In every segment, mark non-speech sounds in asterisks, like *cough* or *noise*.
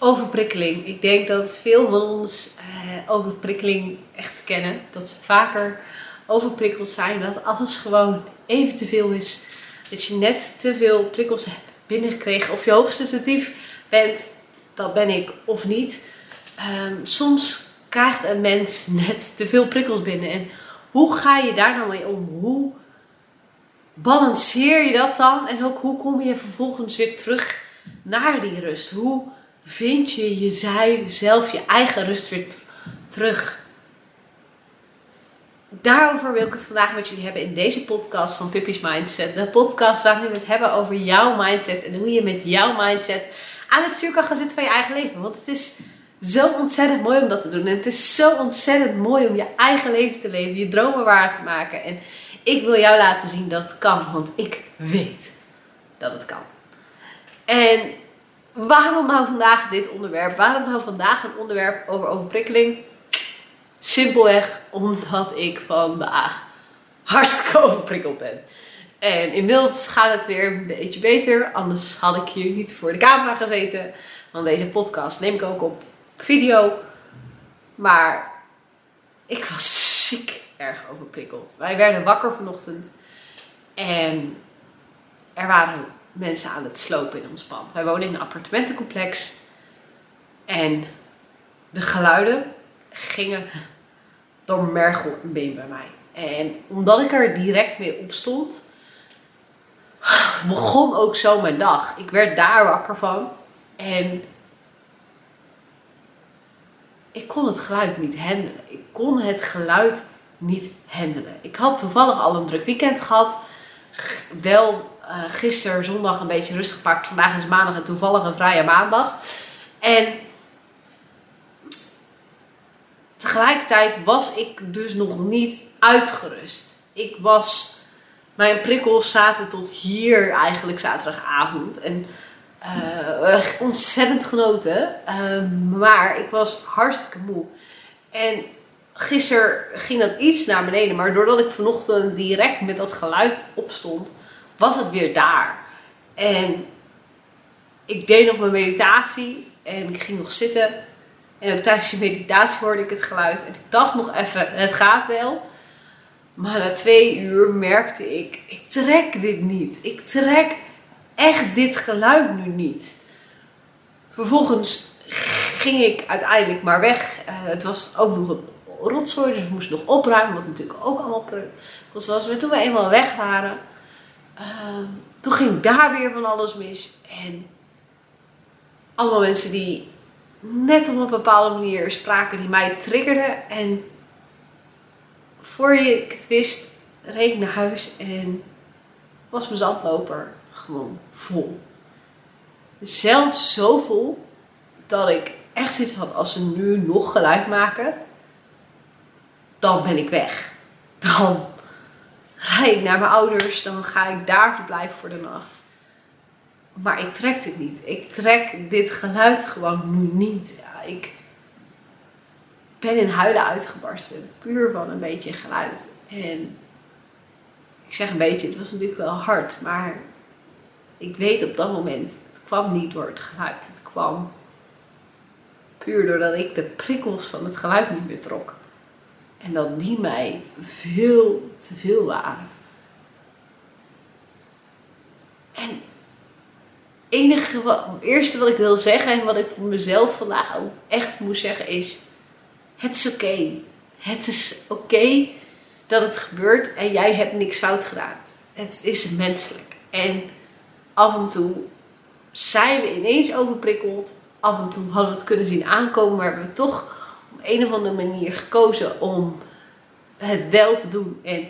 overprikkeling. Ik denk dat veel van ons eh, overprikkeling echt kennen. Dat ze vaker overprikkeld zijn. Dat alles gewoon even te veel is. Dat je net te veel prikkels hebt binnengekregen. Of je hoogsensitief bent. Dat ben ik of niet. Ehm, soms krijgt een mens net te veel prikkels binnen. En hoe ga je daar nou mee om? Hoe balanceer je dat dan? En ook hoe kom je vervolgens weer terug naar die rust? Hoe vind je jezelf, je eigen rust weer terug? Daarover wil ik het vandaag met jullie hebben in deze podcast van Pippi's Mindset. De podcast waarin we het hebben over jouw mindset en hoe je met jouw mindset aan het stuur kan gaan zitten van je eigen leven. Want het is zo ontzettend mooi om dat te doen. En het is zo ontzettend mooi om je eigen leven te leven, je dromen waar te maken. En ik wil jou laten zien dat het kan, want ik weet dat het kan. En waarom nou vandaag dit onderwerp? Waarom nou vandaag een onderwerp over overprikkeling? Simpelweg omdat ik vandaag hartstikke overprikkeld ben. En inmiddels gaat het weer een beetje beter. Anders had ik hier niet voor de camera gezeten. Want deze podcast neem ik ook op video. Maar ik was ziek erg overprikkeld. Wij werden wakker vanochtend. En er waren mensen aan het slopen in ons pand. Wij wonen in een appartementencomplex. En de geluiden gingen door mergel en been bij mij. En omdat ik er direct mee op stond, begon ook zo mijn dag. Ik werd daar wakker van. En ik kon het geluid niet handelen. Ik kon het geluid niet handelen. Ik had toevallig al een druk weekend gehad. Wel uh, gisteren zondag een beetje rustig gepakt. Vandaag is maandag en toevallig een vrije maandag. En tegelijkertijd was ik dus nog niet uitgerust. Ik was, mijn prikkels zaten tot hier eigenlijk zaterdagavond. En uh, ontzettend genoten. Uh, maar ik was hartstikke moe. En gisteren ging dat iets naar beneden. Maar doordat ik vanochtend direct met dat geluid opstond, was het weer daar. En ik deed nog mijn meditatie. En ik ging nog zitten. En ook tijdens die meditatie hoorde ik het geluid. En ik dacht nog even, het gaat wel. Maar na twee uur merkte ik, ik trek dit niet. Ik trek echt dit geluid nu niet. Vervolgens ging ik uiteindelijk maar weg. Uh, het was ook nog een rotzooi, dus ik moest nog opruimen, wat natuurlijk ook allemaal was. Maar toen we eenmaal weg waren, uh, toen ging daar weer van alles mis. En allemaal mensen die net op een bepaalde manier spraken die mij triggerden. En voor je het wist, reed ik naar huis en was mijn zandloper gewoon vol. Zelfs zo vol dat ik echt zoiets had als ze nu nog geluid maken, dan ben ik weg. Dan rijd ik naar mijn ouders, dan ga ik daar verblijven voor de nacht. Maar ik trek dit niet. Ik trek dit geluid gewoon nu niet. Ja, ik ben in huilen uitgebarsten. Puur van een beetje geluid. En ik zeg een beetje, het was natuurlijk wel hard. Maar ik weet op dat moment, het kwam niet door het geluid. Het kwam puur doordat ik de prikkels van het geluid niet meer trok. En dat die mij veel te veel waren. En enige eerste wat ik wil zeggen en wat ik mezelf vandaag ook echt moest zeggen is: het is oké. Het is oké dat het gebeurt en jij hebt niks fout gedaan. Het is menselijk. En af en toe zijn we ineens overprikkeld. Af en toe hadden we het kunnen zien aankomen, maar we toch op een of andere manier gekozen om het wel te doen. En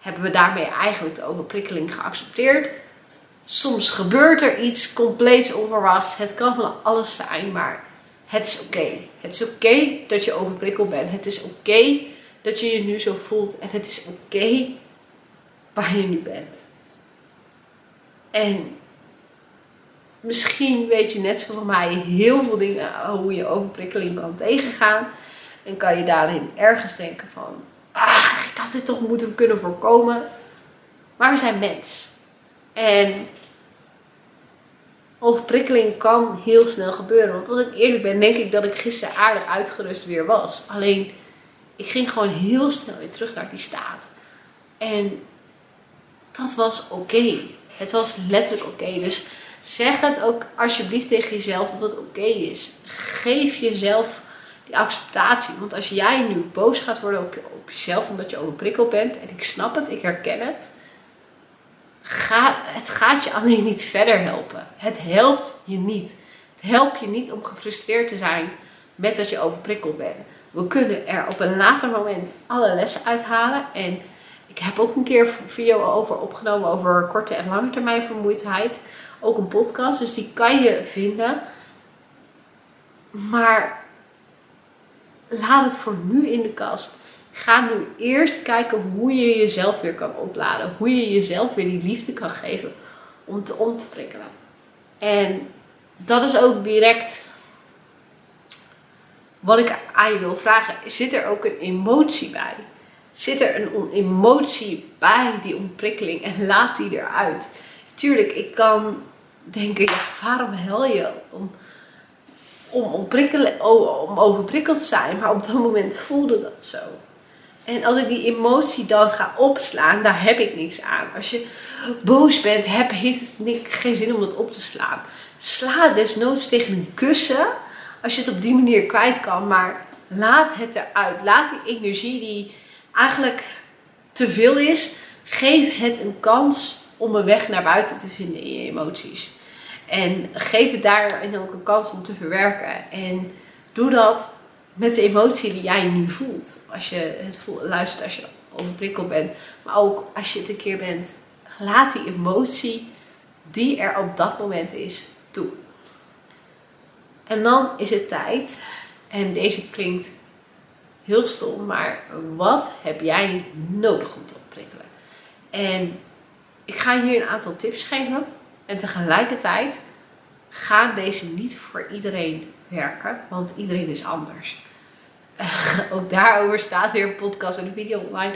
hebben we daarmee eigenlijk de overprikkeling geaccepteerd. Soms gebeurt er iets compleet onverwachts. Het kan van alles zijn, maar het is oké. Het is oké dat je overprikkeld bent. Het is oké dat je je nu zo voelt. En het is oké waar je nu bent. En misschien weet je net zoals mij heel veel dingen hoe je overprikkeling kan tegengaan. En kan je daarin ergens denken van, ah, ik had dit toch moeten kunnen voorkomen. Maar we zijn mens. En overprikkeling kan heel snel gebeuren. Want als ik eerlijk ben, denk ik dat ik gisteren aardig uitgerust weer was. Alleen, ik ging gewoon heel snel weer terug naar die staat. En dat was oké. Het was letterlijk oké. Dus zeg het ook alsjeblieft tegen jezelf dat het oké is. Geef jezelf die acceptatie. Want als jij nu boos gaat worden op, je, op jezelf omdat je overprikkeld bent, en ik snap het, ik herken het, het gaat je alleen niet verder helpen. Het helpt je niet. Het helpt je niet om gefrustreerd te zijn met dat je overprikkeld bent. We kunnen er op een later moment alle lessen uithalen. En ik heb ook een keer een video over opgenomen over korte en lange termijn vermoeidheid. Ook een podcast, dus die kan je vinden. Maar laat het voor nu in de kast. Ga nu eerst kijken hoe je jezelf weer kan opladen. Hoe je jezelf weer die liefde kan geven om te om te prikkelen. En dat is ook direct wat ik aan je wil vragen. Zit er ook een emotie bij? Zit er een emotie bij die ontprikkeling en laat die eruit? Tuurlijk, ik kan denken, ja, waarom hel je om om, om overprikkeld te zijn. Maar op dat moment voelde dat zo. En als ik die emotie dan ga opslaan, daar heb ik niks aan. Als je boos bent, heb, heeft het geen zin om dat op te slaan. Sla desnoods tegen een kussen. Als je het op die manier kwijt kan. Maar laat het eruit. Laat die energie die eigenlijk te veel is. Geef het een kans om een weg naar buiten te vinden in je emoties. En geef het daarin ook een kans om te verwerken. En doe dat met de emotie die jij nu voelt. Als je het voelt, luistert als je overprikkeld bent. Maar ook als je het een keer bent. Laat die emotie die er op dat moment is toe. En dan is het tijd. En deze klinkt heel stom. Maar wat heb jij nodig om te opprikkelen? En ik ga hier een aantal tips geven. En tegelijkertijd gaan deze niet voor iedereen werken, want iedereen is anders. *laughs* ook daarover staat weer een podcast en een video online.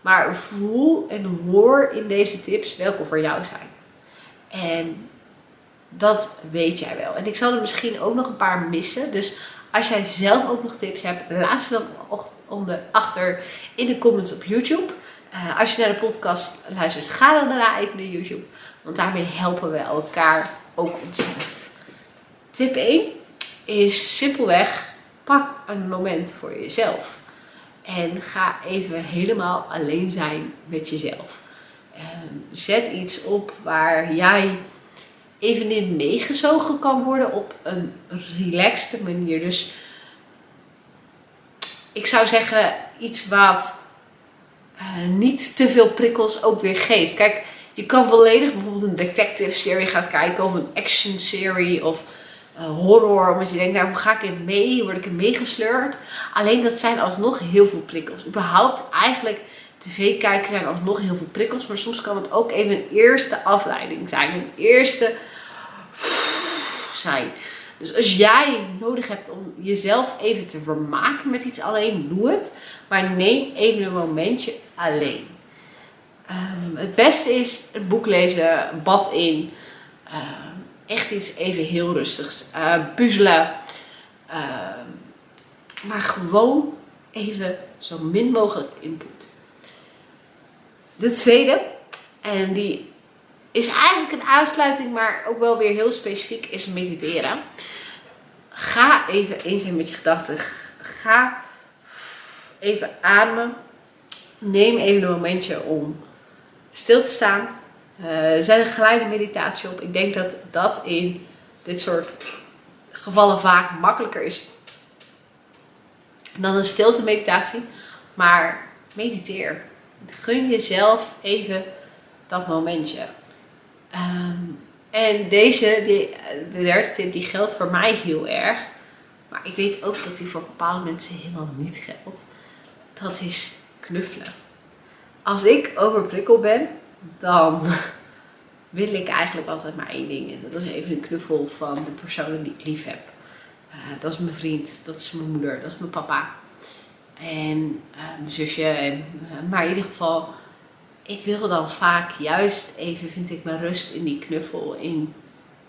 Maar voel en hoor in deze tips welke voor jou zijn. En dat weet jij wel. En ik zal er misschien ook nog een paar missen. Dus als jij zelf ook nog tips hebt, laat ze dan onder, achter in de comments op YouTube. Uh, als je naar de podcast luistert, ga dan daarna even naar YouTube. Want daarmee helpen we elkaar ook ontzettend. Tip 1 is simpelweg pak een moment voor jezelf. En ga even helemaal alleen zijn met jezelf. Ehm, zet iets op waar jij even in meegezogen kan worden op een relaxte manier. Dus ik zou zeggen iets wat niet te veel prikkels ook weer geeft. Kijk, je kan volledig bijvoorbeeld een detective serie gaan kijken of een action serie of uh, horror. Omdat je denkt, nou hoe ga ik in mee? Word ik in meegesleurd? Alleen dat zijn alsnog heel veel prikkels. Überhaupt eigenlijk tv kijken zijn alsnog heel veel prikkels. Maar soms kan het ook even een eerste afleiding zijn. Een eerste zijn. Dus als jij nodig hebt om jezelf even te vermaken met iets alleen, doe het. Maar neem even een momentje alleen. Um, het beste is een boek lezen, een bad in. Um, echt iets even heel rustigs. Uh, puzzelen. Uh, maar gewoon even zo min mogelijk input. De tweede, en die is eigenlijk een aansluiting, maar ook wel weer heel specifiek, is mediteren. Ga even eens zijn met je gedachten. Ga even ademen. Neem even een momentje om stil te staan. Uh, zet een geleide meditatie op. Ik denk dat dat in dit soort gevallen vaak makkelijker is dan een stilte meditatie. Maar mediteer. Gun jezelf even dat momentje. Um, en deze, die, de derde tip, die geldt voor mij heel erg. Maar ik weet ook dat die voor bepaalde mensen helemaal niet geldt. Dat is knuffelen. Als ik overprikkeld ben, dan *laughs* wil ik eigenlijk altijd maar één ding. En dat is even een knuffel van de persoon die ik lief heb. Uh, dat is mijn vriend, dat is mijn moeder, dat is mijn papa. En uh, mijn zusje. En, uh, maar in ieder geval, ik wil dan vaak juist even, vind ik, mijn rust in die knuffel. In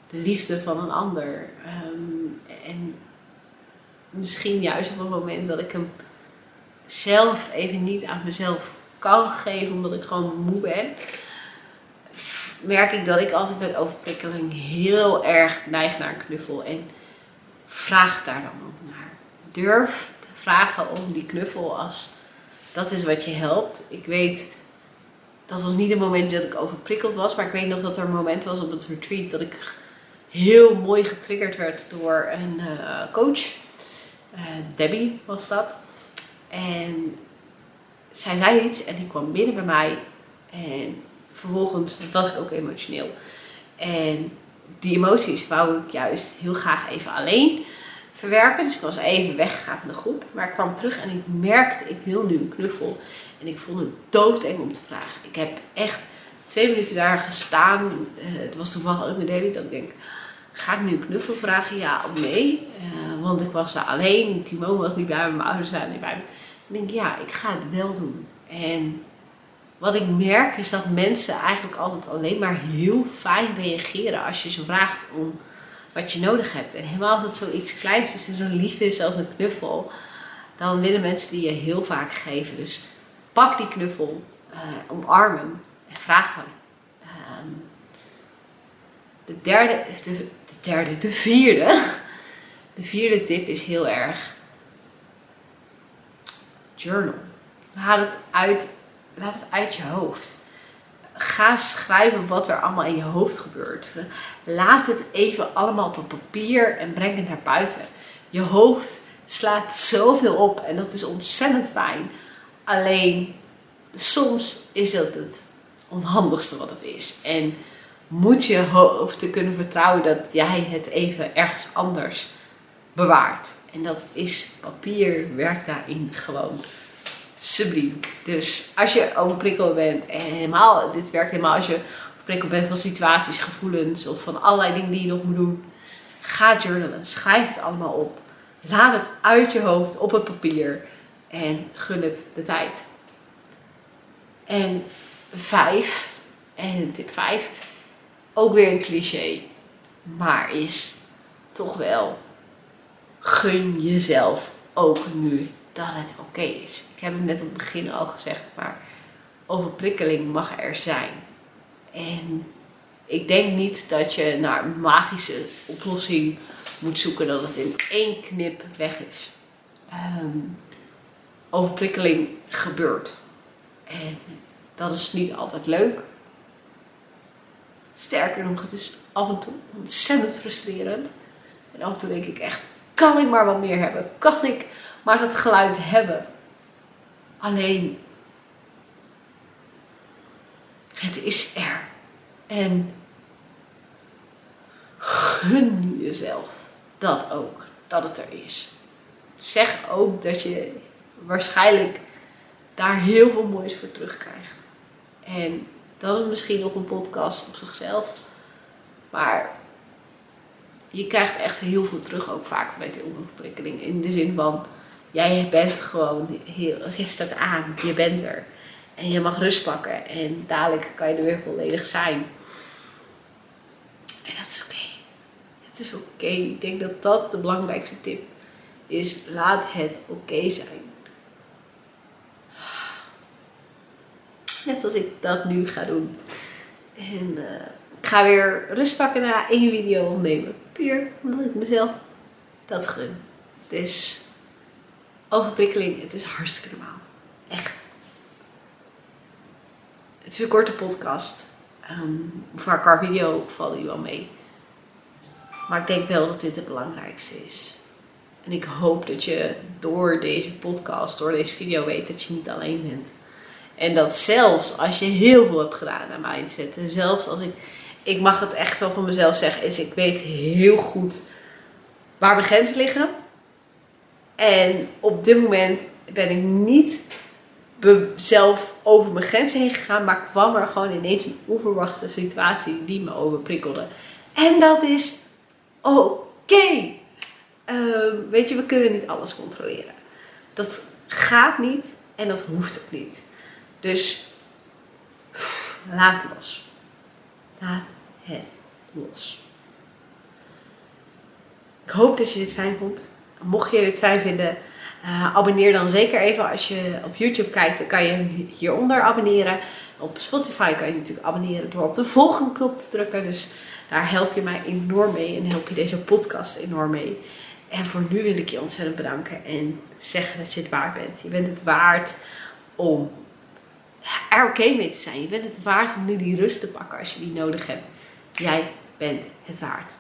de liefde van een ander. Ehm, en misschien juist op het moment dat ik hem zelf even niet aan mezelf kan geven, omdat ik gewoon moe ben, merk ik dat ik altijd met overprikkeling heel erg neig naar een knuffel. En vraag daar dan ook naar. Durf te vragen om die knuffel als dat is wat je helpt. Ik weet, dat was niet een moment dat ik overprikkeld was, maar ik weet nog dat er een moment was op het retreat dat ik heel mooi getriggerd werd door een uh, coach. Uh, Debbie was dat. En zij zei iets en die kwam binnen bij mij. En vervolgens was ik ook emotioneel. En die emoties wou ik juist heel graag even alleen verwerken. Dus ik was even weggegaan van de groep. Maar ik kwam terug en ik merkte, ik wil nu een knuffel. En ik vond het doodeng om te vragen. Ik heb echt twee minuten daar gestaan. Uh, het was toevallig ook met David dat ik denk, ga ik nu een knuffel vragen? Ja of nee? Uh, want ik was daar alleen. Timo was niet bij me, mijn ouders waren niet bij me. Ik denk, ja, ik ga het wel doen. En wat ik merk is dat mensen eigenlijk altijd alleen maar heel fijn reageren als je ze vraagt om wat je nodig hebt. En helemaal als het zoiets kleins is en zo lief is als een knuffel, dan willen mensen die je heel vaak geven. Dus pak die knuffel, uh, omarm hem en vraag hem. Ehm, de derde, de, de derde, de vierde. *laughs* De vierde tip is heel erg journal. Haal het uit, laat het uit je hoofd. Ga schrijven wat er allemaal in je hoofd gebeurt. Laat het even allemaal op een papier en breng het naar buiten. Je hoofd slaat zoveel op en dat is ontzettend fijn. Alleen soms is dat het onhandigste wat het is. En moet je hoofd te kunnen vertrouwen dat jij het even ergens anders bewaart. En dat is papier, werkt daarin gewoon subliem. Dus als je overprikkeld bent, en helemaal, dit werkt helemaal als je overprikkeld bent van situaties, gevoelens of van allerlei dingen die je nog moet doen. Ga journalen, schrijf het allemaal op. Laat het uit je hoofd op het papier en gun het de tijd. En vijf, en tip vijf, ook weer een cliché, maar is toch wel gun jezelf ook nu dat het oké is. Ik heb het net op het begin al gezegd, maar overprikkeling mag er zijn. En ik denk niet dat je naar een magische oplossing moet zoeken dat het in één knip weg is. Um, overprikkeling gebeurt. En dat is niet altijd leuk. Sterker nog, het is af en toe ontzettend frustrerend. En af en toe denk ik echt, kan ik maar wat meer hebben? Kan ik maar dat geluid hebben? Alleen, het is er. En gun jezelf dat ook, dat het er is. Zeg ook dat je waarschijnlijk daar heel veel moois voor terugkrijgt. En dat is misschien nog een podcast op zichzelf. Maar je krijgt echt heel veel terug ook vaak met die onderverprikkeling. In de zin van, jij bent gewoon heel, je staat aan, je bent er. En je mag rust pakken en dadelijk kan je er weer volledig zijn. En dat is oké. Het is oké. Ik denk dat dat de belangrijkste tip is. Laat het oké zijn. Net als ik dat nu ga doen. En uh, ik ga weer rust pakken na één video opnemen. Puur omdat ik mezelf dat gun. Dus overprikkeling, het is hartstikke normaal. Echt. Het is een korte podcast. Um, voor elkaar video valt die wel mee. Maar ik denk wel dat dit het belangrijkste is. En ik hoop dat je door deze podcast, door deze video weet dat je niet alleen bent. En dat zelfs als je heel veel hebt gedaan aan mindset. En zelfs als ik, ik mag het echt wel van mezelf zeggen, is ik weet heel goed waar mijn grenzen liggen. En op dit moment ben ik niet zelf over mijn grenzen heen gegaan, maar kwam er gewoon ineens een onverwachte situatie die me overprikkelde. En dat is oké. Ehm, weet je, we kunnen niet alles controleren. Dat gaat niet en dat hoeft ook niet. Dus laat los. Laat het los. Ik hoop dat je dit fijn vond. Mocht je dit fijn vinden, uh, abonneer dan zeker even. Als je op YouTube kijkt, dan kan je hieronder abonneren. Op Spotify kan je natuurlijk abonneren door op de volgende knop te drukken. Dus daar help je mij enorm mee en help je deze podcast enorm mee. En voor nu wil ik je ontzettend bedanken en zeggen dat je het waard bent. Je bent het waard om er oké mee te zijn. Je bent het waard om nu die rust te pakken als je die nodig hebt. Jij bent het waard.